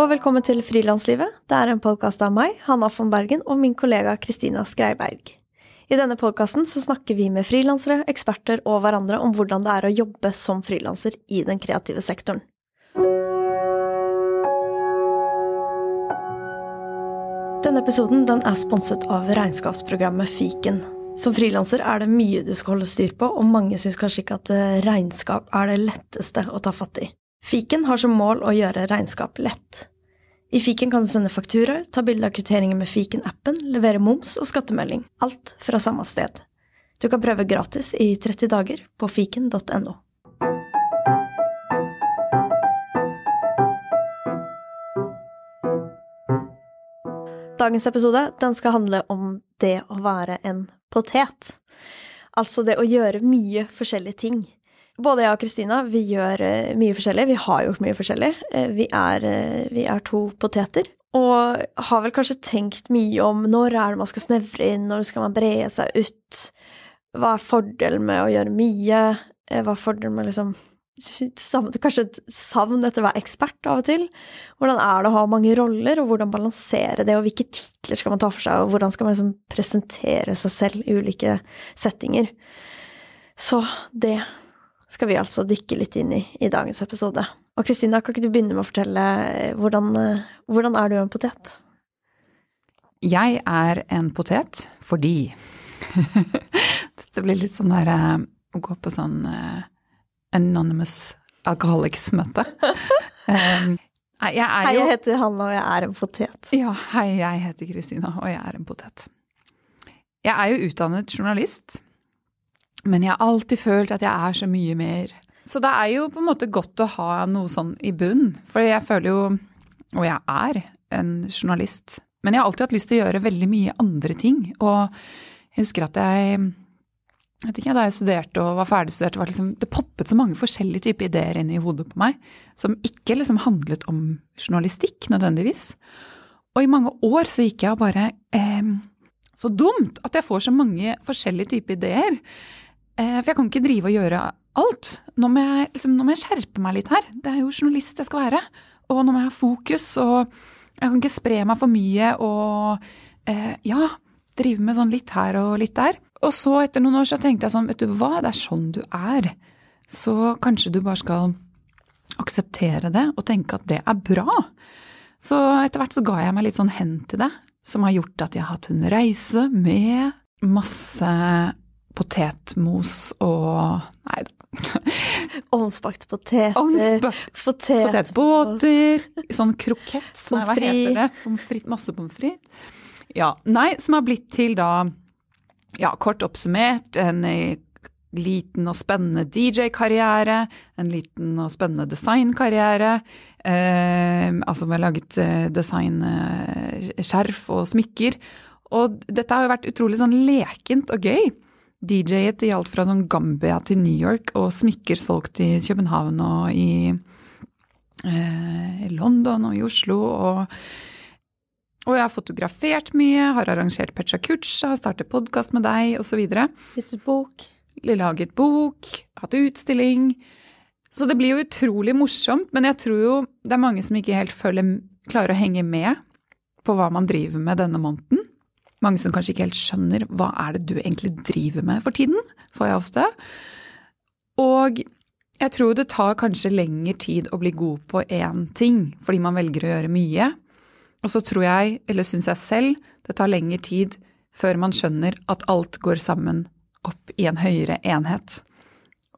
og velkommen til Frilanslivet. Det er en podkast av meg, Hanna von Bergen, og min kollega Kristina Skreiberg. I denne podkasten snakker vi med frilansere, eksperter og hverandre om hvordan det er å jobbe som frilanser i den kreative sektoren. Denne episoden den er sponset av regnskapsprogrammet Fiken. Som frilanser er det mye du skal holde styr på, og mange syns kanskje ikke at regnskap er det letteste å ta fatt i. Fiken har som mål å gjøre regnskap lett. I fiken kan du sende fakturaer, ta bilde av kvitteringer med fiken-appen, levere moms og skattemelding. Alt fra samme sted. Du kan prøve gratis i 30 dager på fiken.no. Dagens episode den skal handle om det å være en potet. Altså det å gjøre mye forskjellige ting. Både jeg og Kristina vi gjør eh, mye forskjellig. Vi har gjort mye forskjellig. Eh, vi er, eh, vi er, to poteter. Og har vel kanskje tenkt mye om når er det man skal snevre inn, når skal man bre seg ut? Hva er fordelen med å gjøre mye? Hva er fordelen med liksom Kanskje et savn etter å være ekspert av og til? Hvordan er det å ha mange roller, og hvordan balansere det, og hvilke titler skal man ta for seg, og hvordan skal man liksom presentere seg selv i ulike settinger? Så det skal vi altså dykke litt inn i i dagens episode. Og Kristina, kan ikke du begynne med å fortelle eh, hvordan, eh, hvordan er du en potet? Jeg er en potet fordi Dette blir litt sånn derre eh, å gå på sånn uh, anonymous alcoholics-møte. Um, hei, jeg heter Hanna, og jeg er en potet. Ja, hei, jeg heter Kristina, og jeg er en potet. Jeg er jo utdannet journalist. Men jeg har alltid følt at jeg er så mye mer. Så det er jo på en måte godt å ha noe sånn i bunn. For jeg føler jo, og jeg er, en journalist. Men jeg har alltid hatt lyst til å gjøre veldig mye andre ting. Og jeg husker at jeg jeg vet ikke, Da jeg studerte og var ferdigstudert, var liksom, det poppet så mange forskjellige typer ideer inn i hodet på meg som ikke liksom handlet om journalistikk nødvendigvis. Og i mange år så gikk jeg bare eh, Så dumt at jeg får så mange forskjellige typer ideer. Eh, for jeg kan ikke drive og gjøre alt. Nå må, jeg, liksom, nå må jeg skjerpe meg litt her. Det er jo journalist jeg skal være. Og nå må jeg ha fokus, og jeg kan ikke spre meg for mye og eh, ja, drive med sånn litt her og litt der. Og så etter noen år så tenkte jeg sånn, vet du hva, det er sånn du er. Så kanskje du bare skal akseptere det og tenke at det er bra. Så etter hvert så ga jeg meg litt sånn hen til det, som har gjort at jeg har hatt en reise med masse potetmos og Nei da. Ovnsbakte poteter. Ovnsbakt potet. Potetbåter. Sånn krokett. Nei, hva heter det? Pomfrit, masse pommes frites. Ja. Nei, som har blitt til da, ja, kort oppsummert, en liten og spennende DJ-karriere, en liten og spennende designkarriere. Eh, altså vi har laget eh, designskjerf eh, og smykker. Og dette har jo vært utrolig sånn lekent og gøy. DJ-et i alt fra sånn Gambia til New York, og smykker solgt i København og i eh, London og i Oslo. Og, og, jeg har fotografert mye, har arrangert Pecha Kucha, startet podkast med deg osv. Gitt bok. Laget bok, hatt utstilling. Så det blir jo utrolig morsomt, men jeg tror jo det er mange som ikke helt føler, klarer å henge med på hva man driver med denne måneden. Mange som kanskje ikke helt skjønner hva er det du egentlig driver med for tiden, får jeg ofte. Og jeg tror det tar kanskje lengre tid å bli god på én ting, fordi man velger å gjøre mye. Og så tror jeg, eller syns jeg selv, det tar lengre tid før man skjønner at alt går sammen opp i en høyere enhet.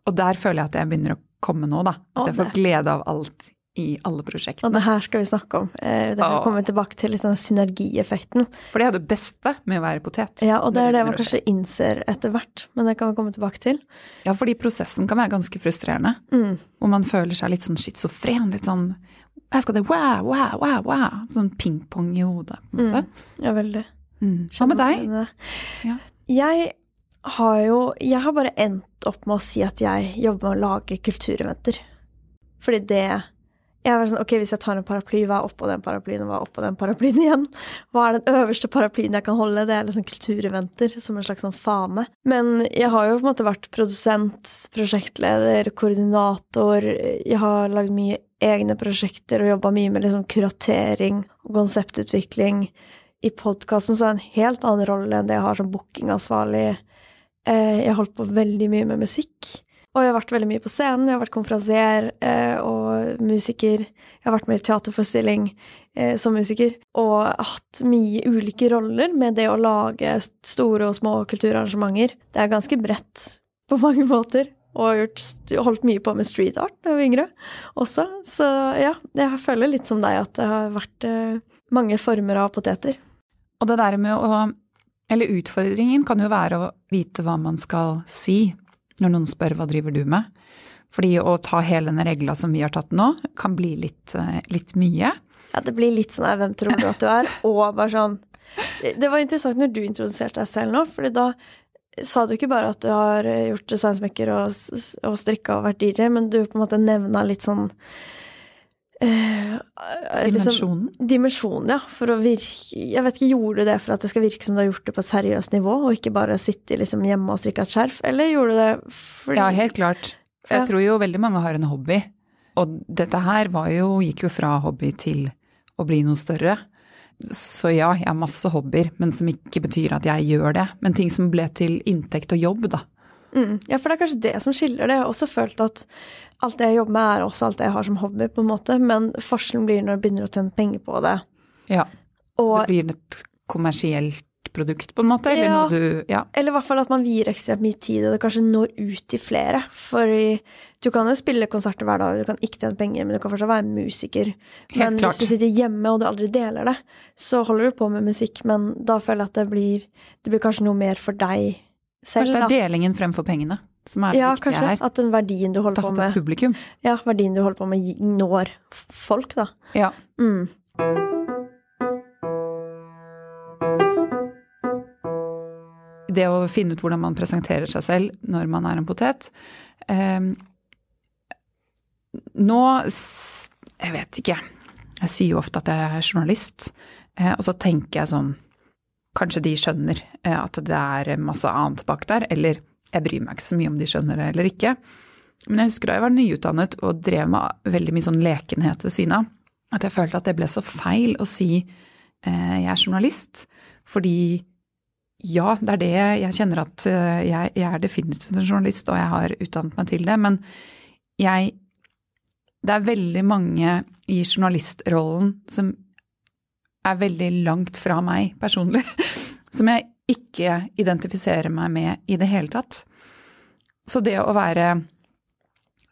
Og der føler jeg at jeg begynner å komme nå, da. At jeg får glede av alt i alle prosjektene. Og det her skal vi snakke om. Eh, det kan komme tilbake til litt den synergieffekten. For det er det beste med å være potet. Ja, og det er det man kanskje innser etter hvert, men det kan vi komme tilbake til. Ja, fordi prosessen kan være ganske frustrerende. Mm. Og man føler seg litt sånn schizofren, litt sånn Her skal det wow, wow, wow, wow. Sånn pingpong i hodet, på en måte. Mm. Ja, veldig. Mm. Hva med deg? Ja. Jeg har jo Jeg har bare endt opp med å si at jeg jobber med å lage kultureventer. Fordi det jeg var sånn, ok, Hvis jeg tar en paraply, hva er oppå den paraplyen, og hva er oppå den paraplyen igjen? Hva er den øverste paraplyen jeg kan holde? Det er liksom kultureventer, som en slags sånn fane. Men jeg har jo på en måte vært produsent, prosjektleder, koordinator. Jeg har lagd mye egne prosjekter og jobba mye med liksom kuratering og konseptutvikling. I podkasten så er det en helt annen rolle enn det jeg har som bookingansvarlig. Eh, jeg har holdt på veldig mye med musikk. Og jeg har vært veldig mye på scenen. Jeg har vært konferansier eh, og musiker. Jeg har vært med i teaterforestilling eh, som musiker. Og hatt mye ulike roller med det å lage store og små kulturarrangementer. Det er ganske bredt på mange måter. Og gjort, holdt mye på med street art da jeg var yngre også. Så ja, jeg føler litt som deg at det har vært eh, mange former av poteter. Og det der med å Eller utfordringen kan jo være å vite hva man skal si når noen spør hva driver du med. Fordi å ta hele den regla som vi har tatt nå, kan bli litt, litt mye. Ja, det blir litt sånn 'hvem tror du at du er?' og bare sånn Det var interessant når du introduserte deg selv nå, fordi da sa du ikke bare at du har gjort designsmekker og, og strikka og vært DJ, men du på en måte nevna litt sånn Uh, dimensjonen? Liksom, dimensjonen, ja. For å virke Jeg vet ikke, gjorde du det for at det skal virke som du har gjort det på et seriøst nivå, og ikke bare sitte liksom hjemme og strikke et skjerf, eller gjorde du det fordi Ja, helt klart. Jeg tror jo veldig mange har en hobby. Og dette her jo, gikk jo fra hobby til å bli noe større. Så ja, jeg har masse hobbyer, men som ikke betyr at jeg gjør det. Men ting som ble til inntekt og jobb, da. Mm, ja, for det er kanskje det som skiller det. Jeg har også følt at alt det jeg jobber med, er også alt det jeg har som hobby, på en måte, men forskjellen blir når du begynner å tjene penger på det. Ja. Og, det blir et kommersielt produkt, på en måte? Eller, ja, du, ja. eller i hvert fall at man vier ekstremt mye tid, og det kanskje når ut til flere. For du kan jo spille konserter hver dag, du kan ikke tjene penger, men du kan fortsatt være musiker. Helt men klart. hvis du sitter hjemme og du aldri deler det, så holder du på med musikk, men da føler jeg at det blir, det blir kanskje noe mer for deg selv. Kanskje det er delingen fremfor pengene som er det ja, viktige kanskje, her. At den verdien du holder på med publikum. Ja, verdien du holder på med når folk, da. Ja. Mm. Det å finne ut hvordan man presenterer seg selv når man er en potet eh, Nå Jeg vet ikke. Jeg sier jo ofte at jeg er journalist, eh, og så tenker jeg sånn Kanskje de skjønner eh, at det er masse annet bak der, eller jeg bryr meg ikke så mye om de skjønner det eller ikke. Men jeg husker da jeg var nyutdannet og drev med veldig mye sånn lekenhet ved siden av, at jeg følte at det ble så feil å si eh, jeg er journalist. Fordi ja, det er det jeg kjenner at eh, jeg, jeg, er definitivt en journalist, og jeg har utdannet meg til det. Men jeg Det er veldig mange i journalistrollen som er veldig langt fra meg personlig. Som jeg ikke identifiserer meg med i det hele tatt. Så det å være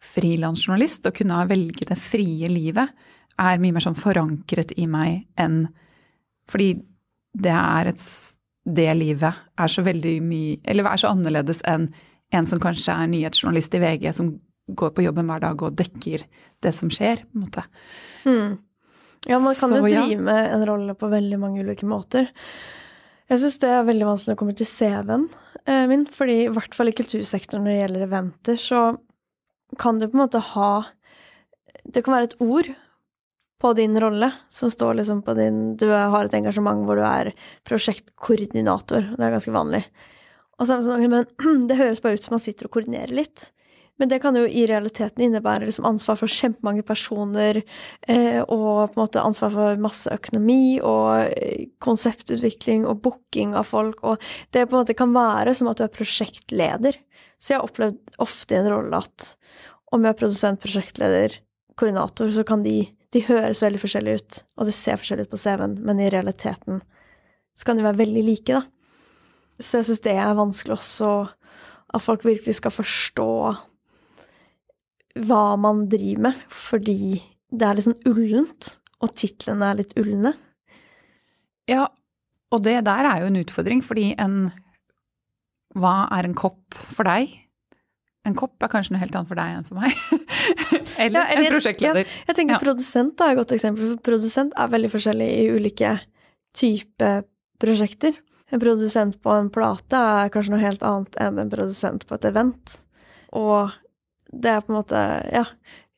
frilansjournalist og kunne velge det frie livet er mye mer sånn forankret i meg enn Fordi det er et Det livet er så veldig mye Eller er så annerledes enn en som kanskje er nyhetsjournalist i VG, som går på jobben hver dag og dekker det som skjer, på en måte. Mm. Ja, man kan så, jo drive ja. med en rolle på veldig mange ulike måter. Jeg syns det er veldig vanskelig å komme til CV-en eh, min, fordi i hvert fall i kultursektoren når det gjelder eventer, så kan du på en måte ha Det kan være et ord på din rolle som står liksom på din Du har et engasjement hvor du er prosjektkoordinator. Det er ganske vanlig. Og så er det sånn, men det høres bare ut som man sitter og koordinerer litt. Men det kan jo i realiteten innebære liksom ansvar for kjempemange personer, eh, og på en måte ansvar for masse økonomi og eh, konseptutvikling og booking av folk, og det på en måte kan være som at du er prosjektleder. Så jeg har opplevd ofte i en rolle at om jeg er produsent, prosjektleder, koordinator, så kan de de høres veldig forskjellige ut, og det ser forskjellig ut på CV-en, men i realiteten så kan de være veldig like, da. Så jeg syns det er vanskelig også, at folk virkelig skal forstå hva man driver med, fordi det er litt sånn ullent, og titlene er litt ulne. Ja, og det der er jo en utfordring, fordi en Hva er en kopp for deg? En kopp er kanskje noe helt annet for deg enn for meg. eller, ja, eller, en prosjektleder. Ja, jeg tenker ja. produsent er et godt eksempel, for produsent er veldig forskjellig i ulike typer prosjekter. En produsent på en plate er kanskje noe helt annet enn en produsent på et event. Og det er på en måte ja,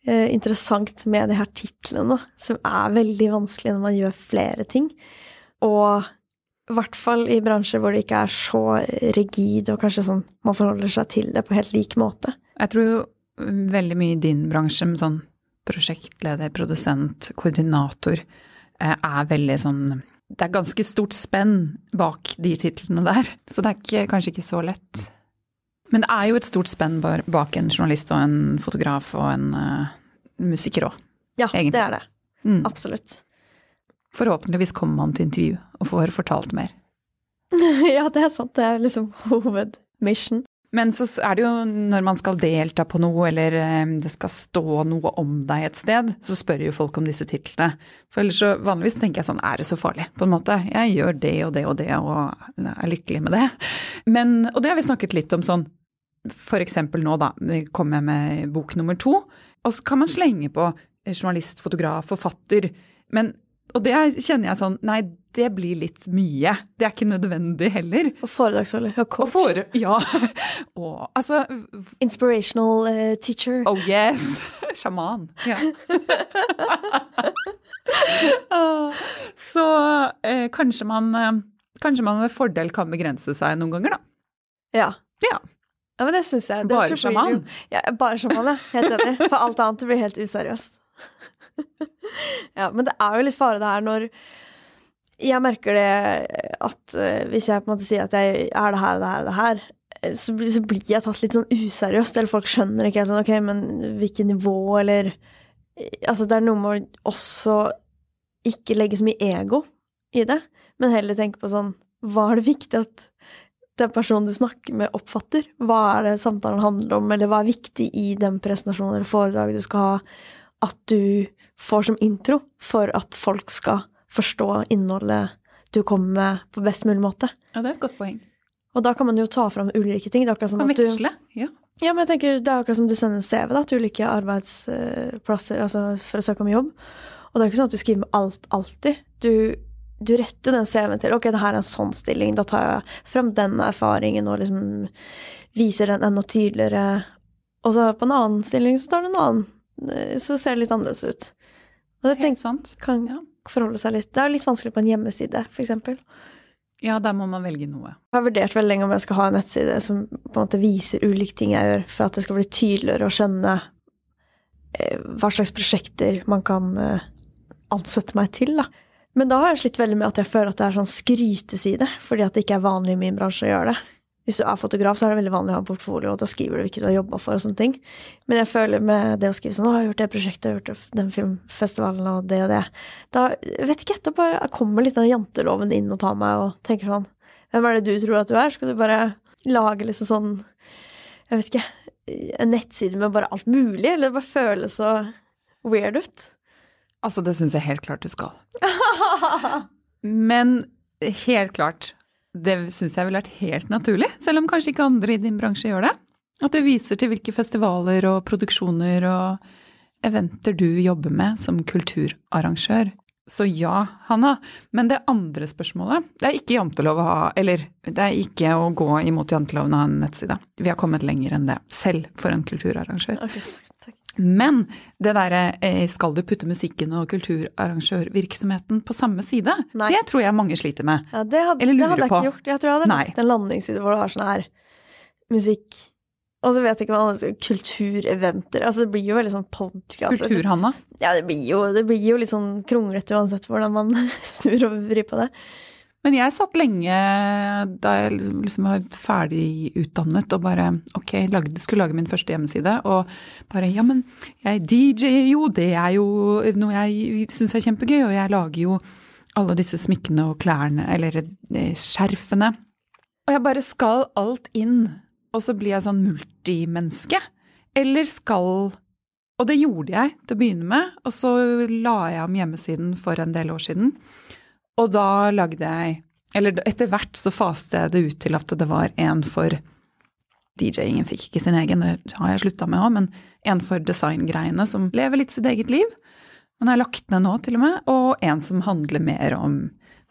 eh, interessant med de her titlene, som er veldig vanskelig når man gjør flere ting. Og i hvert fall i bransjer hvor det ikke er så rigid, og kanskje sånn man forholder seg til det på helt lik måte. Jeg tror veldig mye i din bransje med sånn prosjektleder, produsent, koordinator eh, er veldig sånn Det er ganske stort spenn bak de titlene der, så det er ikke, kanskje ikke så lett. Men det er jo et stort spenn bak en journalist og en fotograf og en uh, musiker òg. Ja, egentlig. det er det. Mm. Absolutt. Forhåpentligvis kommer man til intervju og får fortalt mer. ja, det er sant. Det er liksom hovedmission. Men så er det jo når man skal delta på noe, eller eh, det skal stå noe om deg et sted, så spør jo folk om disse titlene. For ellers så vanligvis tenker jeg sånn, er det så farlig? På en måte. Jeg gjør det og det og det og er lykkelig med det. Men, og det har vi snakket litt om sånn, for eksempel nå da, vi kommer med bok nummer to, og så kan man slenge på journalist, fotograf, forfatter. Men og det kjenner jeg sånn Nei, det blir litt mye. Det er ikke nødvendig heller. Og foredragsholder. Og coach. Og fore, ja. og altså Inspirational uh, teacher. Oh yes! Sjaman. Ja. Så eh, kanskje man eh, Kanskje man med fordel kan begrense seg noen ganger, da. Ja. Ja. Ja, men det syns jeg. Det bare sjaman? Ja, bare sjaman, ja. Helt enig. For alt annet blir helt useriøst. ja, men det er jo litt fare det her når Jeg merker det at uh, hvis jeg på en måte sier at jeg er det her og det her og det her, eh, så, blir jeg tatt litt sånn useriøst, eller folk skjønner ikke helt sånn ok, men hvilket nivå, eller Altså, det er noe med å også ikke legge så mye ego i det, men heller tenke på sånn Hva er det viktig at den personen du snakker med, oppfatter? Hva er det samtalen handler om, eller hva er viktig i den presentasjonen eller foredraget du skal ha? At du får som intro for at folk skal forstå innholdet du kommer med på best mulig måte. Ja, det er et godt poeng. Og da kan man jo ta fram ulike ting. Det som kan veksle, ja. Ja, men jeg tenker det er akkurat som du sender en CV da, til ulike arbeidsplasser altså for å søke om jobb. Og det er ikke sånn at du skriver med alt alltid. Du, du retter den CV-en til ok, det her er en sånn stilling, da tar jeg frem den erfaringen og liksom viser den enda tydeligere. Og så på en annen stilling så tar du en annen. Så ser det litt annerledes ut. Og det Helt sant. kan Ja. forholde seg litt Det er litt vanskelig på en hjemmeside, eksempel. ja, der må man velge noe. Jeg har vurdert veldig lenge om jeg skal ha en nettside som på en måte viser ulike ting jeg gjør, for at det skal bli tydeligere å skjønne eh, hva slags prosjekter man kan eh, ansette meg til, da. Men da har jeg slitt veldig med at jeg føler at det er sånn skryteside, fordi at det ikke er vanlig i min bransje å gjøre det. Hvis du er fotograf, så er det veldig vanlig å ha en portfolio, og da skriver du hvilke du har jobba for og sånne ting. Men jeg føler med det å skrive sånn 'Å, jeg har gjort det prosjektet, jeg har gjort den filmfestivalen og det og det', da vet ikke jeg, da bare kommer litt den janteloven inn og tar meg og tenker sånn Hvem er det du tror at du er? Skal du bare lage liksom sånn Jeg vet ikke En nettside med bare alt mulig, eller det bare føles så weird ut? Altså, det syns jeg helt klart du skal. Men helt klart, det syns jeg ville vært helt naturlig, selv om kanskje ikke andre i din bransje gjør det. At du viser til hvilke festivaler og produksjoner og eventer du jobber med som kulturarrangør. Så ja, Hanna. Men det andre spørsmålet Det er ikke jantelov å ha Eller det er ikke å gå imot janteloven å ha en nettside. Vi har kommet lenger enn det, selv for en kulturarrangør. Okay, takk, takk. Men det derre eh, skal du putte musikken og kulturarrangørvirksomheten på samme side, Nei. det tror jeg mange sliter med. Ja, det hadde, Eller det hadde jeg på. ikke gjort. Jeg tror jeg hadde Nei. lagt en landingsside hvor du har sånn her musikk Og så vet jeg ikke hva alle Kultureventer. Altså, det blir jo veldig sånn podkast. Kultur-Hanna. Ja, det blir, jo, det blir jo litt sånn kronglete uansett hvordan man snur og vrir på det. Men jeg satt lenge da jeg liksom, liksom var ferdig utdannet og bare ok, lagde, skulle lage min første hjemmeside, og bare ja, men jeg DJ-er jo, det er jo noe jeg syns er kjempegøy, og jeg lager jo alle disse smykkene og klærne, eller eh, skjerfene. Og jeg bare skal alt inn, og så blir jeg sånn multimenneske. Eller skal Og det gjorde jeg til å begynne med, og så la jeg om hjemmesiden for en del år siden. Og da lagde jeg Eller etter hvert så faste jeg det ut til at det var en for DJ-ingen fikk ikke sin egen, det har jeg slutta med òg, men en for designgreiene som lever litt sitt eget liv. Den har lagt ned nå, til og med. Og en som handler mer om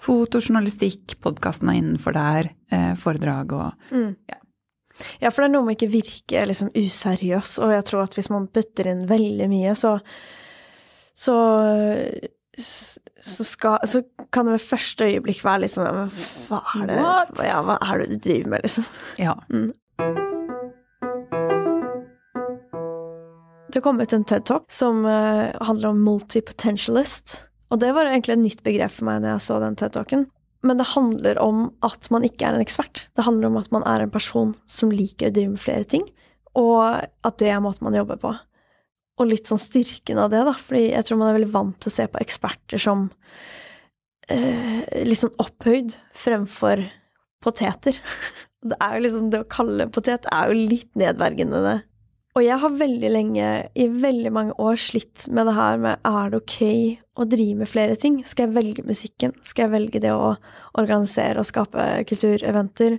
fotojournalistikk, podkasten er innenfor der, eh, foredrag og Mm. Ja. Ja, for det er noe med ikke virke liksom useriøs, og jeg tror at hvis man putter inn veldig mye, så så så, skal, så kan det ved første øyeblikk være litt sånn men Hva er det ja, hva er det du driver med, liksom? Ja. Det kom ut en TED-talk som uh, handler om multipotentialist. Og det var egentlig et nytt begrep for meg når jeg så den TED-talken. Men det handler om at man ikke er en ekspert. Det handler om at man er en person som liker å drive med flere ting, og at det er måten man jobber på. Og litt sånn styrken av det, da, fordi jeg tror man er veldig vant til å se på eksperter som eh, litt sånn opphøyd fremfor poteter. Det er jo liksom, det å kalle en potet er jo litt nedverdigende. Og jeg har veldig lenge, i veldig mange år, slitt med det her med er det ok å drive med flere ting? Skal jeg velge musikken? Skal jeg velge det å organisere og skape kultureventer?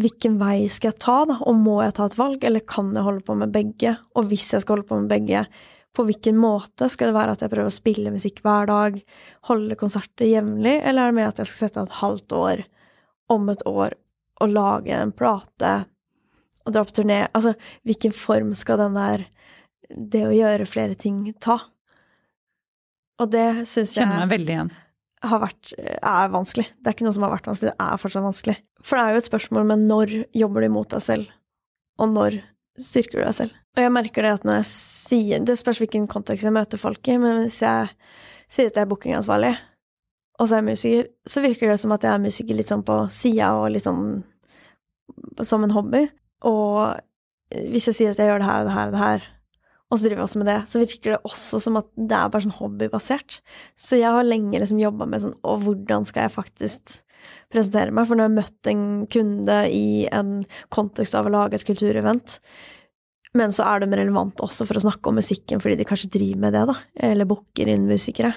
Hvilken vei skal jeg ta, da? Og må jeg ta et valg, eller kan jeg holde på med begge? Og hvis jeg skal holde på med begge, på hvilken måte? Skal det være at jeg prøver å spille musikk hver dag, holde konserter jevnlig, eller er det mer at jeg skal sette av et halvt år om et år og lage en plate og dra på turné? Altså, hvilken form skal den der det å gjøre flere ting ta? Og det syns jeg Kjenner meg veldig igjen. har vært er vanskelig. Det er ikke noe som har vært vanskelig, det er fortsatt vanskelig. For det er jo et spørsmål med når jobber du mot deg selv, og når styrker du deg selv? Og jeg merker det at når jeg sier Det spørs hvilken kontekst jeg møter folk i, men hvis jeg sier at jeg er bookingansvarlig, og så er jeg musiker, så virker det som at jeg er musiker litt sånn på sida og litt sånn som en hobby. Og hvis jeg sier at jeg gjør det her og det her og det her, og så driver jeg også med det, så virker det også som at det er bare sånn hobbybasert. Så jeg har lenge liksom jobba med sånn Å, hvordan skal jeg faktisk presentere meg? For når jeg har møtt en kunde i en kontekst av å lage et kulturevent, men så er de relevant også for å snakke om musikken fordi de kanskje driver med det, da, eller booker inn musikere,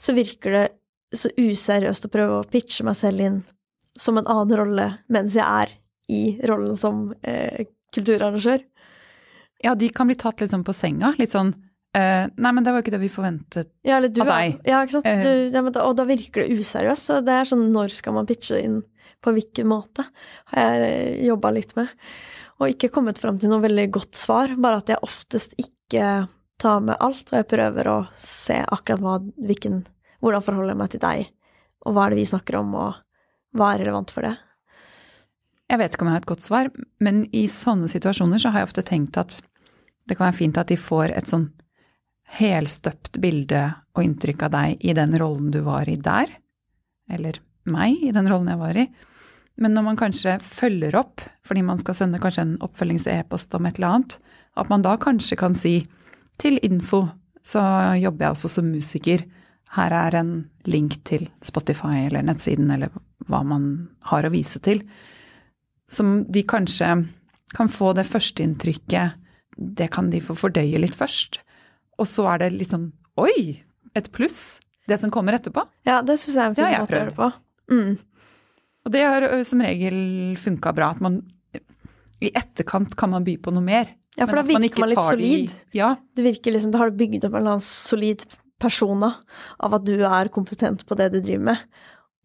så virker det så useriøst å prøve å pitche meg selv inn som en annen rolle mens jeg er i rollen som eh, kulturarrangør. Ja, de kan bli tatt litt sånn på senga. Litt sånn eh, Nei, men det var jo ikke det vi forventet Ja, av deg. Ja, ikke sant. Eh. Du, ja, da, og da virker det useriøst. Så det er sånn, når skal man pitche inn på hvilken måte? Har jeg jobba litt med. Og ikke kommet fram til noe veldig godt svar, bare at jeg oftest ikke tar med alt, og jeg prøver å se akkurat hva, hvilken, hvordan forholder jeg meg til deg, og hva er det vi snakker om, og hva er relevant for det. Jeg vet ikke om jeg har et godt svar, men i sånne situasjoner så har jeg ofte tenkt at det kan være fint at de får et sånn helstøpt bilde og inntrykk av deg i den rollen du var i der, eller meg i den rollen jeg var i. Men når man kanskje følger opp, fordi man skal sende kanskje en oppfølgings-e-post om et eller annet, at man da kanskje kan si til info så jobber jeg også som musiker. Her er en link til Spotify eller nettsiden eller hva man har å vise til. Som de kanskje kan få det førsteinntrykket Det kan de få fordøye litt først. Og så er det litt sånn Oi! Et pluss. Det som kommer etterpå. Ja, det syns jeg er en fin måte å gjøre det på. Mm. Og det har som regel funka bra. At man i etterkant kan man by på noe mer. Ja, for da virker man man litt solid. i-. Ja, Du virker liksom, Da har du bygd opp en eller annen solid persona av at du er kompetent på det du driver med.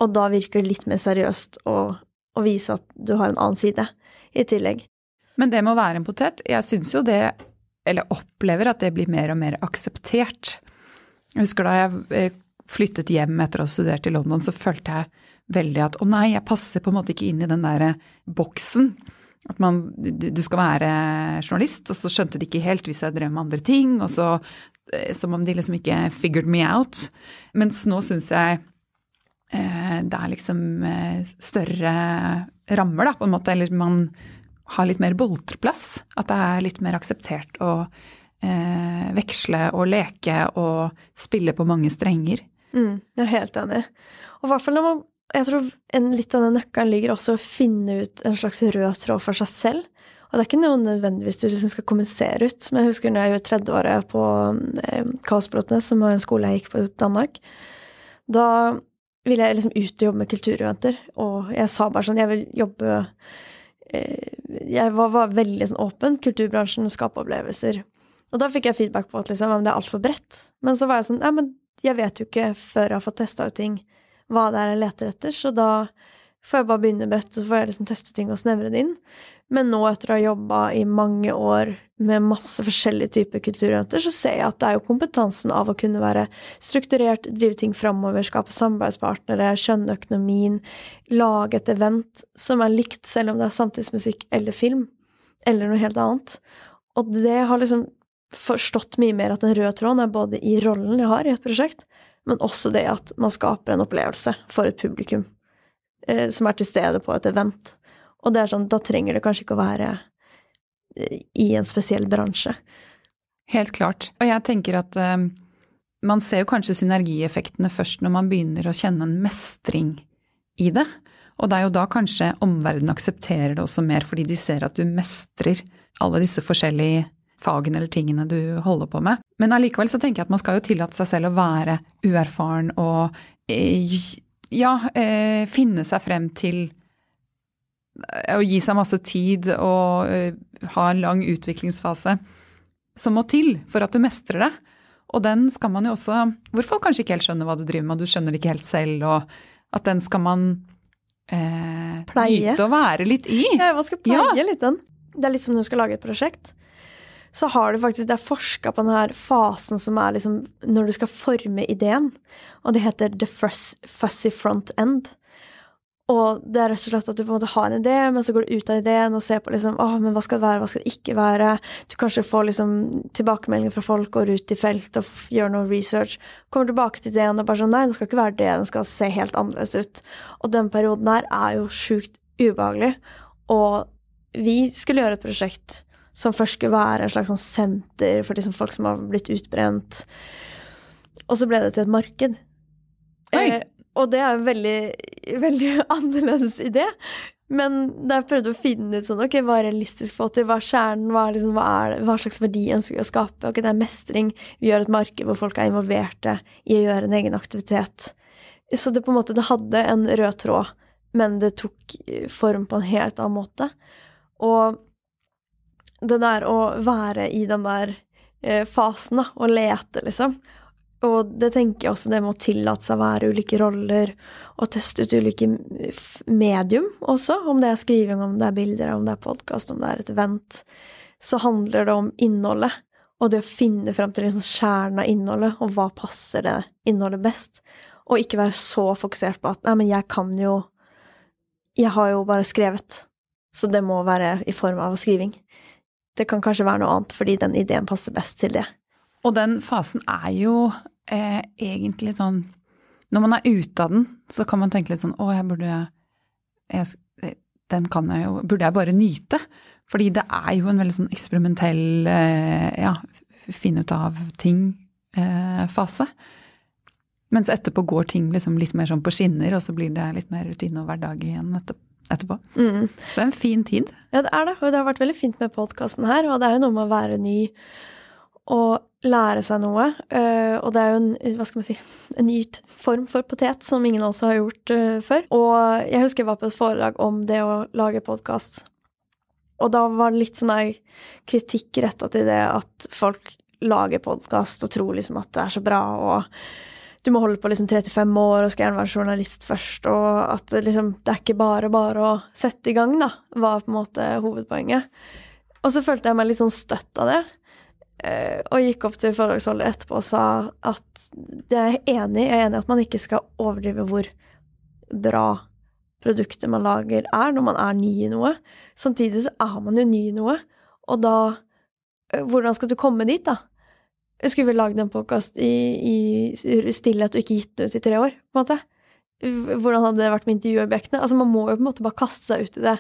Og da virker det litt mer seriøst å, å vise at du har en annen side i tillegg. Men det med å være en potet, jeg syns jo det, eller opplever at det blir mer og mer akseptert. Jeg husker da jeg eh, flyttet hjem etter å ha studert i London, så følte jeg veldig at å nei, jeg passer på en måte ikke inn i den der boksen. At man, du skal være journalist, og så skjønte de ikke helt hvis jeg drev med andre ting, og så eh, som om de liksom ikke figured me out. Mens nå syns jeg eh, det er liksom eh, større rammer, da, på en måte. Eller man har litt mer boltreplass. At det er litt mer akseptert å eh, veksle og leke og spille på mange strenger. Mm, jeg er helt enig. Og i hvert fall når man Jeg tror en, litt av den nøkkelen ligger også å finne ut en slags rød tråd for seg selv. Og det er ikke noe nødvendigvis du liksom skal kommunisere ut. Men jeg husker når jeg gjorde tredjeåret på eh, som var en skole jeg gikk på i Danmark. Da ville jeg liksom ut og jobbe med kultureventer, og jeg sa bare sånn Jeg vil jobbe eh, Jeg var, var veldig sånn åpen. Kulturbransjen, skape opplevelser. Og da fikk jeg feedback på at liksom, det er altfor bredt. Men så var jeg sånn Ja, men jeg vet jo ikke før jeg har fått testa ut ting, hva det er jeg leter etter, så da får jeg bare begynne bredt, og så får jeg liksom teste ting og snevre det inn. Men nå, etter å ha jobba i mange år med masse forskjellige typer kulturjenter, så ser jeg at det er jo kompetansen av å kunne være strukturert, drive ting framover, skape samarbeidspartnere, skjønne økonomien, lage et event som er likt, selv om det er samtidsmusikk eller film, eller noe helt annet. Og det har liksom forstått mye mer at den røde tråden er både i rollen jeg har i et prosjekt, men også det at man skaper en opplevelse for et publikum eh, som er til stede på et event. Og det er sånn, da trenger det kanskje ikke å være eh, i en spesiell bransje. Helt klart. Og jeg tenker at um, man ser jo kanskje synergieffektene først når man begynner å kjenne en mestring i det. Og det er jo da kanskje omverdenen aksepterer det også mer, fordi de ser at du mestrer alle disse forskjellige fagene eller tingene du holder på med. Men allikevel så tenker jeg at man skal jo tillate seg selv å være uerfaren og eh, ja, finne seg frem til å gi seg masse tid og ha en lang utviklingsfase som må til for at du mestrer det. Og den skal man jo også Hvor folk kanskje ikke helt skjønner hva du driver med, og du skjønner det ikke helt selv, og at den skal man eh, Pleie. nyte å være litt i. Ja, man skal pleie Ja. litt den? Det er litt som når du skal lage et prosjekt. Så har du faktisk, det er forska på den her fasen som er liksom når du skal forme ideen. Og det heter the Fuzzy fussy front end. Og det er rett og slett at du på en måte har en idé, men så går du ut av ideen og ser på liksom, åh, men hva skal det være, hva skal det ikke være? Du kanskje får liksom tilbakemeldinger fra folk, går ut i felt og gjør noe research. Kommer tilbake til ideen og bare sånn, nei, det skal ikke være det, den skal se helt annerledes ut. Og den perioden her er jo sjukt ubehagelig. Og vi skulle gjøre et prosjekt som først skulle være en slags sånn senter for liksom folk som har blitt utbrent. Og så ble det til et marked. Oi. Eh, og det er veldig, veldig annerledes idé. Men da jeg prøvde å finne ut sånn, ok, hva er realistisk få til, hva er kjernen, hva, er liksom, hva, er hva slags verdi ønsker vi å skape? Ok, det er mestring, vi gjør et marked hvor folk er involverte i å gjøre en egen aktivitet. Så det på en måte, det hadde en rød tråd, men det tok eh, form på en helt annen måte. Og det der å være i den der eh, fasen, da, og lete, liksom. Og det tenker jeg også det med å tillate seg å være ulike roller, og teste ut ulike medium også, om det er skriving, om det er bilder, om det er podkast, om det er et event, så handler det om innholdet. Og det å finne frem til liksom kjernen av innholdet, og hva passer det innholdet best. Og ikke være så fokusert på at nei, men jeg kan jo Jeg har jo bare skrevet, så det må være i form av skriving. Det kan kanskje være noe annet, fordi den ideen passer best til det. Og den fasen er jo eh, egentlig sånn Når man er ute av den, så kan man tenke litt sånn Å, jeg burde jeg, Den kan jeg jo Burde jeg bare nyte? Fordi det er jo en veldig sånn eksperimentell eh, Ja, finne ut av ting-fase. Mens etterpå går ting liksom litt mer sånn på skinner, og så blir det litt mer rutine og hverdag igjen etter- etterpå. Mm. Så det er en fin tid. Ja, det er det. Og det har vært veldig fint med podkasten her. Og det er jo noe med å være ny og lære seg noe. eh, og det er jo en, hva skal man si, en ny form for potet som ingen av oss har gjort eh, før. Og jeg husker jeg var på et foredrag om det å lage podkast. Og da var det litt sånn kritikk retta til det at folk lager podkast og tror liksom at det er så bra, og du må holde på liksom 35 år og skal gjerne være journalist først, og at det liksom, det er ikke bare bare å sette i gang, da, var på en måte hovedpoenget. Og så følte jeg meg litt sånn støtt av det, og gikk opp til foredragsholder etterpå og sa at det er enig jeg er enig at man ikke skal overdrive hvor bra produktet man lager er når man er ny i noe. Samtidig så er man jo ny i noe, og da eh, Hvordan skal du komme dit, da? Skulle vi lagd en podkast i, i stillhet og ikke gitt den ut i tre år, på en måte? Hvordan hadde det vært med intervjuobjektene? Altså, man må jo på en måte bare kaste seg ut i det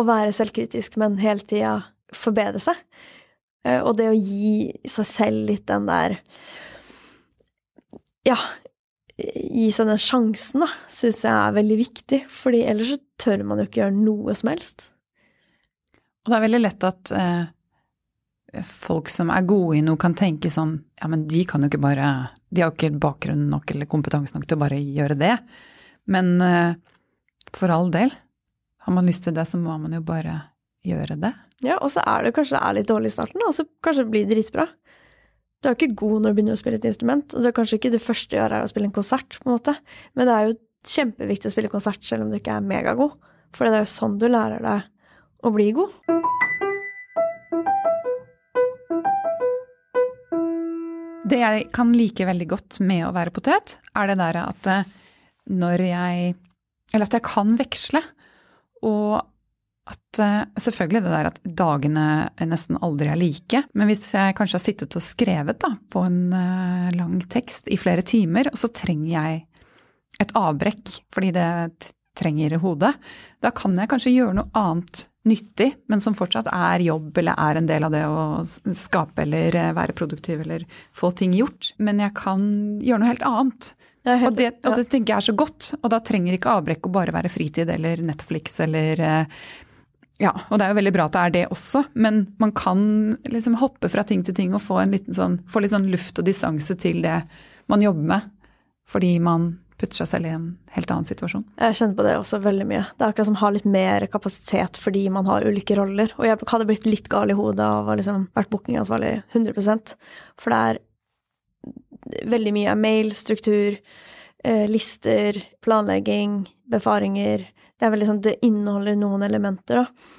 og være selvkritisk, men hele tida forbedre seg. Eh, Og det å gi seg selv litt den der Ja, gi seg den sjansen, da, syns jeg er veldig viktig. Fordi ellers så tør man jo ikke gjøre noe som helst. Og det er veldig lett at eh, folk som er gode i noe, kan tenke sånn Ja, men de kan jo ikke bare De har jo ikke bakgrunn nok eller kompetanse nok til å bare gjøre det. Men eh, for all del, har man lyst til det, så må man jo bare gjøre det. Ja, og så er det kanskje det er litt dårlig i starten, og så kanskje det blir dritbra. Du er jo ikke god når du begynner å spille et instrument, og det er kanskje ikke det første du gjør er å spille en konsert, på en måte, men det er jo kjempeviktig å spille konsert selv om du ikke er megagod, for det er jo sånn du lærer deg å bli god. Det jeg kan like veldig godt med å være potet, er det der at eh, når jeg Eller at jeg kan veksle. Og at eh, selvfølgelig det der at dagene nesten aldri er like, men hvis jeg kanskje har sittet og skrevet da, på en eh, lang tekst i flere timer, og så trenger jeg et avbrekk fordi det trenger hodet, da kan jeg kanskje gjøre noe annet nyttig, men som fortsatt er jobb eller er en del av det å skape eller eh, være produktiv eller få ting gjort. Men jeg kan gjøre noe helt annet. Helt- Og det, og ja. det tenker jeg er så godt, og da trenger ikke avbrekk å bare være fritid eller Netflix eller eh, Ja, og det er jo veldig bra at det er det også, men man kan liksom hoppe fra ting til ting og få, sånn, få litt sånn luft og distanse til det man jobber med, fordi man putter seg selv i en helt annen situasjon. Jeg kjenner på det også veldig mye. Det er akkurat som å ha litt mer kapasitet fordi man har ulike roller. Og jeg hadde blitt litt gal i hodet av å liksom vært bookingansvarlig 100% For det er veldig mye mail, struktur, eh, lister, planlegging, befaringer. Det er veldig sånn, det inneholder noen elementer, da.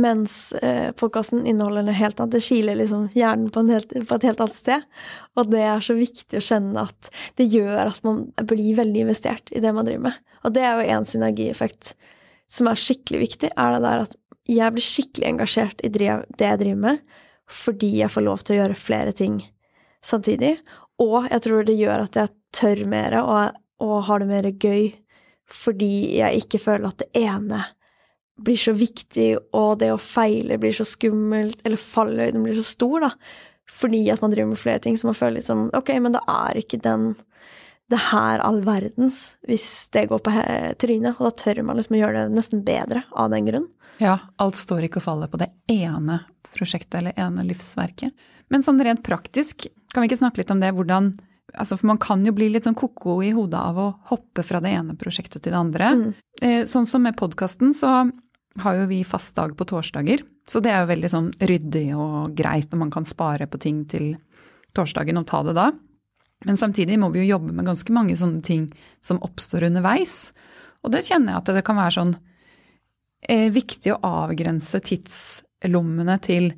Mens eh, podkasten inneholder noe helt annet. Det kiler liksom hjernen på, helt, på et helt annet sted. Og det er så viktig å kjenne at det gjør at man blir veldig investert i det man driver med. Og det er jo en synergieffekt som er skikkelig viktig, er det der at jeg blir skikkelig engasjert i det jeg driver med, fordi jeg får lov til å gjøre flere ting samtidig. Og jeg tror det gjør at jeg tør mer og, og har det mer gøy, fordi jeg ikke føler at det ene blir så viktig, og det å feile blir så skummelt, eller fallhøyden blir så stor, da. Fordi at man driver med flere ting, så man føler liksom Ok, men da er ikke den det her all verdens hvis det går på trynet, og da tør man liksom å gjøre det nesten bedre av den grunn. Ja, alt står ikke og faller på det ene prosjektet eller ene livsverket. Men sånn rent praktisk, kan vi ikke snakke litt om det, hvordan Altså, for man kan jo bli litt sånn ko-ko i hodet av å hoppe fra det ene prosjektet til det andre. Mm. Eh, sånn som med podkasten, så har jo vi fast dag på torsdager. Så det er jo veldig sånn ryddig og greit når man kan spare på ting til torsdagen og ta det da. Men samtidig må vi jo jobbe med ganske mange sånne ting som oppstår underveis. Og det kjenner jeg at det kan være sånn eh, viktig å avgrense tidslommene til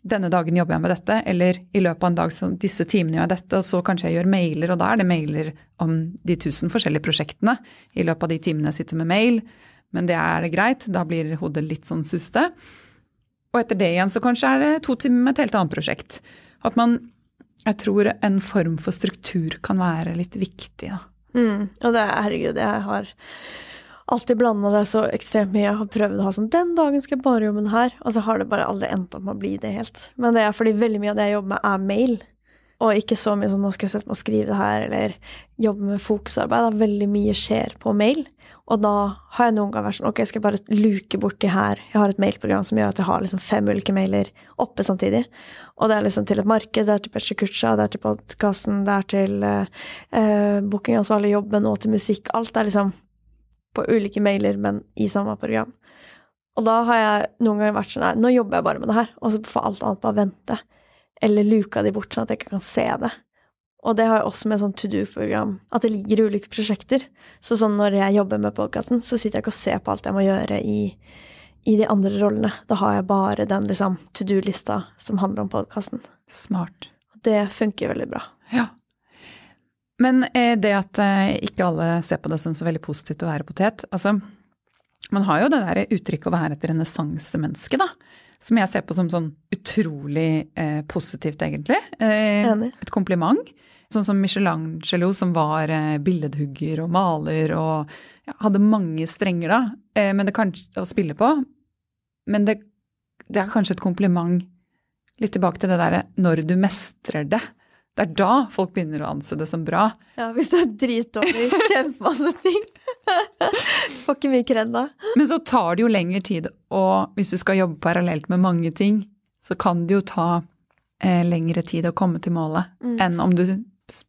denne dagen jobber jeg med dette, eller i løpet av en dag så disse timene gjør jeg dette, og så kanskje jeg gjør mailer, og da er det mailer om de tusen forskjellige prosjektene i løpet av de timene jeg sitter med mail, men det er greit, da blir hodet litt sånn suste. Og etter det igjen så kanskje er det to timer med et helt annet prosjekt. At man, jeg tror en form for struktur kan være litt viktig, da. Mm. Og det er, herregud, jeg har alltid blanda det så ekstremt mye. Jeg har prøvd å ha sånn 'Den dagen skal jeg bare jobbe med det her', og så har det bare aldri endt opp med å bli det helt. Men det er fordi veldig mye av det jeg jobber med, er mail. Og ikke så mye sånn 'nå skal jeg sette meg og skrive det her', eller jobbe med fokusarbeid. Da veldig mye skjer på mail. Og da har jeg noen ganger vært sånn Ok, skal jeg bare luke bort de her Jeg har et mailprogram som gjør at jeg har liksom fem ulike mailer oppe samtidig. Og det er liksom til et marked, det er til Petter Kutcha, det er til podkasten, det er til eh, eh, bookingansvarlig jobben og til musikk. Alt er liksom på ulike mailer, men i samme program. Og da har jeg noen ganger vært sånn Nei, nå jobber jeg bare med det her, og så får alt annet bare vente. Eller luka de bort sånn at jeg ikke kan se det. Og det har jeg også med sånn to do-program, at det ligger i ulike prosjekter. Så sånn når jeg jobber med podkasten, så sitter jeg ikke og ser på alt jeg må gjøre i, i de andre rollene. Da har jeg bare den liksom to do-lista som handler om podkasten. Smart. Det funker veldig bra. Ja. Men eh, det at eh, ikke alle ser på det som så veldig positivt å være potet altså, Man har jo det der uttrykket å være et renessansemenneske, da. Som jeg ser på som sånn utrolig eh, positivt, egentlig. Eh, et kompliment. Sånn som Michelangelo, som var eh, billedhugger og maler og ja, hadde mange strenger da, eh, men det kan, å spille på. Men det, det er kanskje et kompliment litt tilbake til det derre når du mestrer det. Det er da folk begynner å anse det som bra. Ja, hvis du er dritdårlig i kjempemasse ting. Får ikke mye kred da. Men så tar det jo lengre tid, og hvis du skal jobbe parallelt med mange ting, så kan det jo ta eh, lengre tid å komme til målet enn om du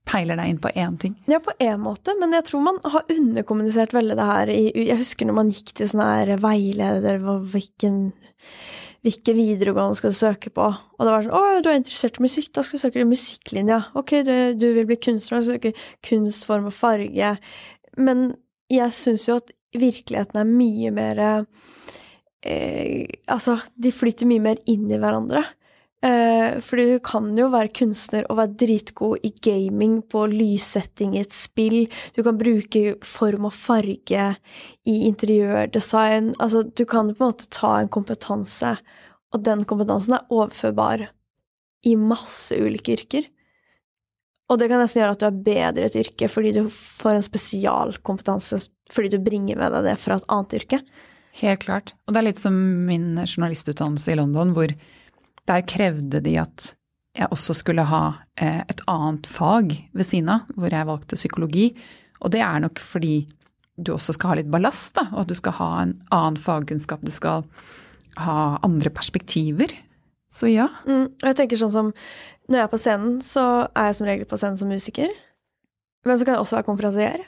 peiler deg inn på én ting. Ja, på en måte, men jeg tror man har underkommunisert veldig det her i Jeg husker når man gikk til sånn her veileder hvilken hvilken videregående skal du søke på? Og det var sånn Å, du er interessert i musikk, da skal du søke musikklinja. Ok, du, du vil bli kunstner, da skal du søke kunst, form og farge. Men jeg syns jo at virkeligheten er mye mer eh, Altså, de flyter mye mer inn i hverandre. Eh, fordi du kan jo være kunstner og være dritgod i gaming, på lyssetting i et spill. Du kan bruke form og farge i interiørdesign. Altså, du kan på en måte ta en kompetanse, og den kompetansen er overførbar i masse ulike yrker. Og det kan nesten gjøre at du er bedre i et yrke fordi du får en spesialkompetanse fordi du bringer med deg det fra et annet yrke. Helt klart. Og det er litt som min journalistutdannelse i London, hvor der krevde de at jeg også skulle ha eh, et annet fag ved siden av, hvor jeg valgte psykologi. Og det er nok fordi du også skal ha litt ballast, da, og at du skal ha en annen fagkunnskap. Du skal ha andre perspektiver. Så ja. Mm, og jeg tenker sånn som når jeg er på scenen, så er jeg som regel på scenen som musiker. Men så kan jeg også være konferansier.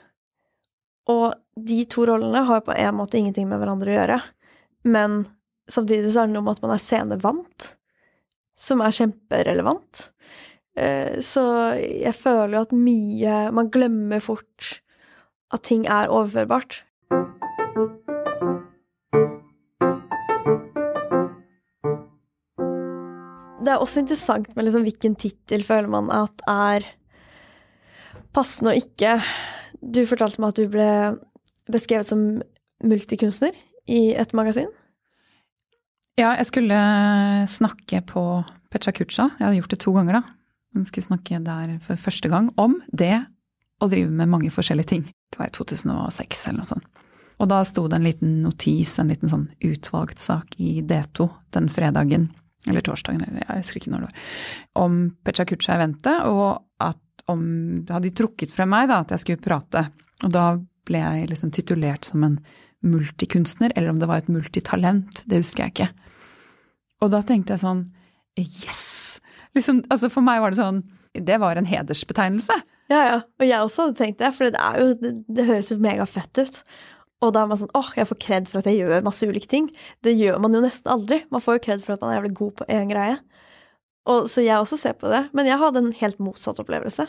Og de to rollene har på en måte ingenting med hverandre å gjøre. Men samtidig så er det noe med at man er scenevant, som er kjemperelevant. Eh, så jeg føler jo at mye Man glemmer fort at ting er overførbart. Det er også interessant med liksom hvilken tittel føler man at er passende og ikke. Du fortalte meg at du ble beskrevet som multikunstner i et magasin. Ja, jeg skulle snakke på Pecha Kucha. Jeg hadde gjort det to ganger, da. Jeg skulle snakke der for første gang om det å drive med mange forskjellige ting. Det var i 2006 eller noe sånt. Og da sto det en liten notis, en liten sånn utvalgt sak i D2 den fredagen eller torsdagen, jeg husker ikke når det var, om Pecha Kucha-eventet, og at om hadde de trukket frem meg, da, at jeg skulle prate. Og da ble jeg liksom titulert som en multikunstner, eller om det var et multitalent, det husker jeg ikke. Og da tenkte jeg sånn yes! Liksom, altså for meg var det sånn Det var en hedersbetegnelse. Ja, ja. Og jeg også hadde tenkt det, for det, er jo, det, det høres jo megafett ut. Og da er man sånn åh, jeg får kred for at jeg gjør masse ulike ting. Det gjør man jo nesten aldri. Man får jo kred for at man er jævlig god på én greie. Og, så jeg også ser på det. Men jeg hadde en helt motsatt opplevelse.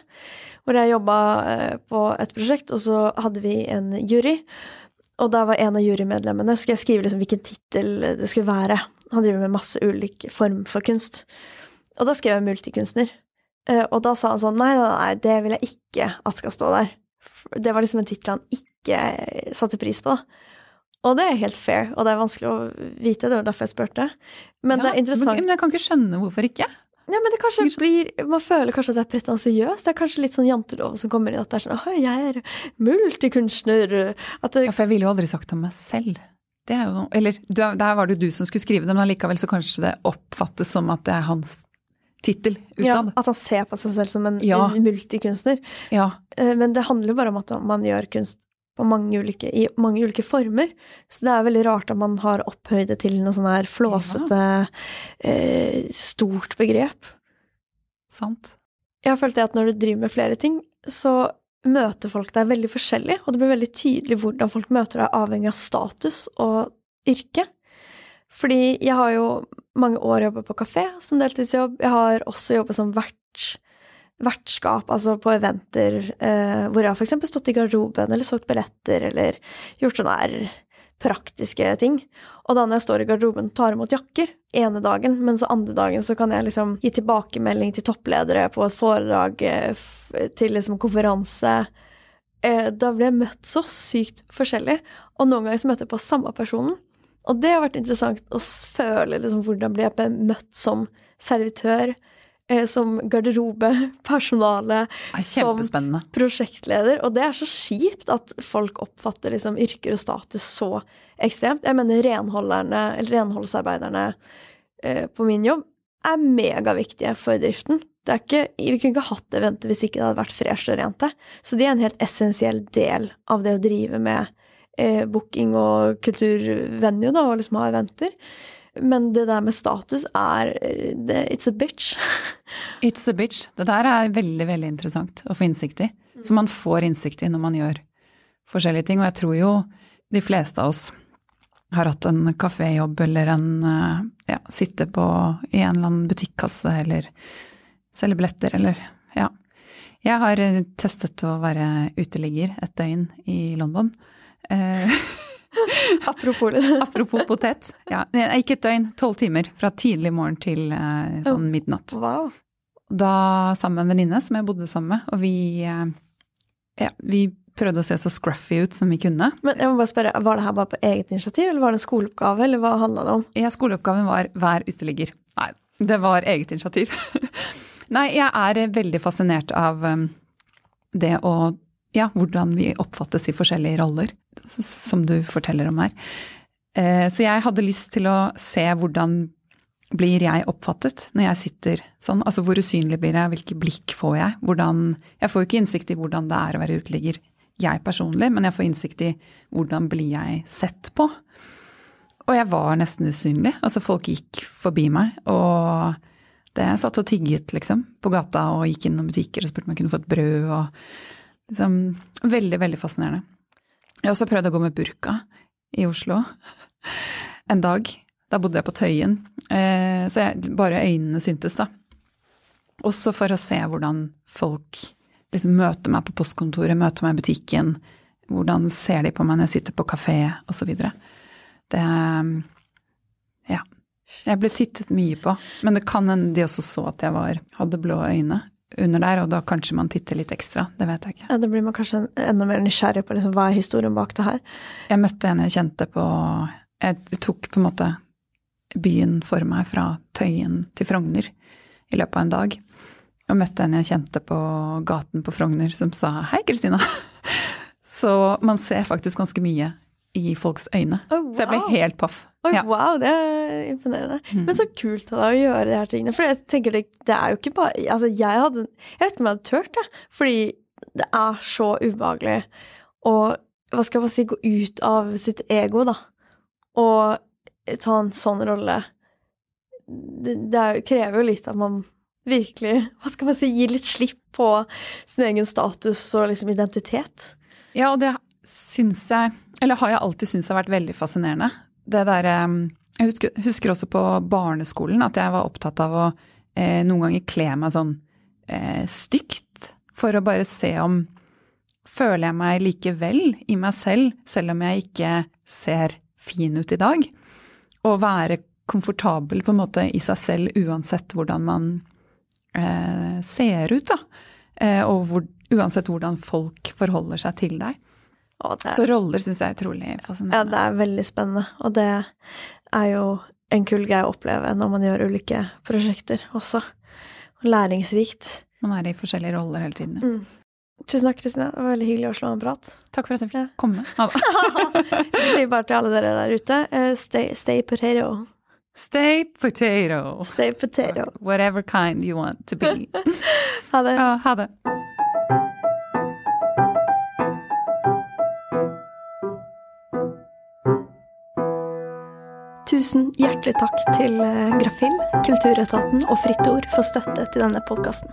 Hvor jeg jobba eh, på et prosjekt, og så hadde vi en jury. Og da var en av jurymedlemmene Skulle jeg skrive liksom hvilken tittel det skulle være. Han driver med masse ulik form for kunst. Og da skrev jeg multikunstner. Eh, og da sa han sånn nei, nei, nei, det vil jeg ikke at skal stå der. Det var liksom en tittel han ikke satte pris på, da. Og det er helt fair, og det er vanskelig å vite, det var derfor jeg spurte. Men ja, det er interessant Men jeg kan ikke skjønne hvorfor ikke. Ja, men det kanskje blir Man føler kanskje at det er pretensiøst. Det er kanskje litt sånn jantelov som kommer inn, at det er sånn Å, jeg er multikunstner. Det Ja, for jeg ville jo aldri sagt det om meg selv. Det er jo noe Eller der var det jo du som skulle skrive det, men allikevel så kanskje det oppfattes som at det er hans tittel utad. Ja, at han ser på seg selv som en, ja. en multikunstner. Ja. Eh, men det handler jo bare om at man gjør kunst mange ulike, i mange ulike former. Så det er veldig rart at man har opphøyd det til noe sånn her flåsete, eh, stort begrep. Sant. Jeg har følt det at når du driver med flere ting, så møter folk deg veldig forskjellig, og det blir veldig tydelig hvordan folk møter deg avhengig av status og yrke. Fordi jeg har jo mange år jobba på kafé som deltidsjobb. Jeg har også jobba som vert, vertskap, altså på eventer eh, hvor jeg har f.eks. stått i garderoben eller solgt billetter eller gjort sånne her praktiske ting. Og da når jeg står i garderoben og tar imot jakker ene dagen, mens andre dagen så kan jeg liksom gi tilbakemelding til toppledere på et foredrag, eh, til liksom konferanse. Eh, da blir jeg møtt så sykt forskjellig, og noen ganger så møter jeg på samme personen. Og det har vært interessant å føle liksom, hvordan blir jeg møtt som servitør, som garderobepersonale, som prosjektleder. Og det er så kjipt at folk oppfatter liksom, yrker og status så ekstremt. Jeg mener renholdsarbeiderne eh, på min jobb er megaviktige for driften. Det ikke, vi kunne ikke hatt eventet hvis ikke det hadde vært fresh og rent. Så de er en helt essensiell del av det å drive med eh, booking og kulturvenue, da, og liksom ha eventer. Men det der med status er det, It's a bitch. it's a bitch. Det der er veldig, veldig interessant å få innsikt i. Så man får innsikt i når man gjør forskjellige ting. Og jeg tror jo de fleste av oss har hatt en kaféjobb eller en eh, ja, sitte på i en eller annen butikkasse eller selge billetter eller ja. Jeg har testet å være uteligger et døgn i London. Eh, Apropos. Apropos potet. Ja, jeg gikk et døgn, tolv timer, fra tidlig morgen til eh, sånn midnatt. Wow. Da sammen med en venninne som jeg bodde sammen med, og vi, eh, ja, vi prøvde å se så scruffy ut som vi kunne. Men jeg må bare spørre, var det her bare på eget initiativ, eller var det en skoleoppgave, eller hva handla det om? Ja, skoleoppgaven var 'vær uteligger'. Nei, det var eget initiativ. Nei, jeg er veldig fascinert av um, det å Ja, hvordan vi oppfattes i forskjellige roller, som du forteller om her. Eh, Så jeg hadde lyst til å se hvordan blir jeg oppfattet når jeg sitter sånn? Altså hvor usynlig blir jeg, hvilke blikk får jeg? Hvordan Jeg får jo ikke innsikt i hvordan det er å være uteligger, jeg personlig, men jeg får innsikt i hvordan blir jeg sett på? Og jeg var nesten usynlig. Altså folk gikk forbi meg, og det jeg satt og tigget, liksom, på gata og gikk innom butikker og spurte om jeg kunne få et brød og liksom Veldig, veldig fascinerende. Jeg har også prøvd å gå med burka i Oslo en dag. Da bodde jeg på Tøyen, eh, så jeg, bare øynene syntes, da. Også for å se hvordan folk liksom møter meg på postkontoret, møter meg i butikken. Hvordan ser de på meg når jeg sitter på kafé, osv. Det Ja. Jeg ble sittet mye på, men det kan hende de også så at jeg var, hadde blå øyne under der, og da kanskje man titter litt ekstra. Det vet jeg ikke. Ja, da blir man kanskje enda mer nysgjerrig på liksom, hva er historien bak det her. Jeg møtte en jeg kjente på Jeg tok på en måte byen for meg fra Tøyen til Frogner i løpet av en dag. Og møtte en jeg kjente på gaten på Frogner som sa 'hei, Kristina'. Så man ser faktisk ganske mye i folks øyne. Oh, Så jeg ble helt paff. Oi, Ja. wow, det er imponerende. Mm. Men så kult av deg å gjøre de her tingene. For jeg tenker det, det er jo ikke bare Altså, jeg hadde Jeg vet ikke om jeg hadde turt det. Fordi det er så ubehagelig å Hva skal man si Gå ut av sitt ego, da. Og ta en sånn rolle. Det, det er, krever jo litt at man virkelig Hva skal man si Gir litt slipp på sin egen status og liksom identitet. Ja, og det syns jeg Eller har jeg alltid syntes har vært veldig fascinerende. Det derre Jeg husker, husker også på barneskolen at jeg var opptatt av å eh, noen ganger kle meg sånn eh, stygt. For å bare se om Føler jeg meg likevel i meg selv, selv om jeg ikke ser fin ut i dag? Og være komfortabel på en måte i seg selv uansett hvordan man eh, ser ut, da. Eh, og hvor, uansett hvordan folk forholder seg til deg. Det, Så roller syns jeg er utrolig Ja, det er veldig spennende, og det er jo en kul greie å oppleve når man gjør ulike prosjekter også. Og læringsrikt. Man er i forskjellige roller hele tiden. ja. Mm. Tusen takk, Kristine. Det var veldig hyggelig å slå en prat. Takk for at jeg fikk Ja. komme. Jeg sier bare til alle dere der ute, eh, stay, stay potato. Stay potato. Stay potato. Whatever kind you want to be. Ha det. Ja, ha det. Tusen hjertelig takk til eh, Grafill, Kulturetaten og Fritt Ord for støtte til denne podkasten.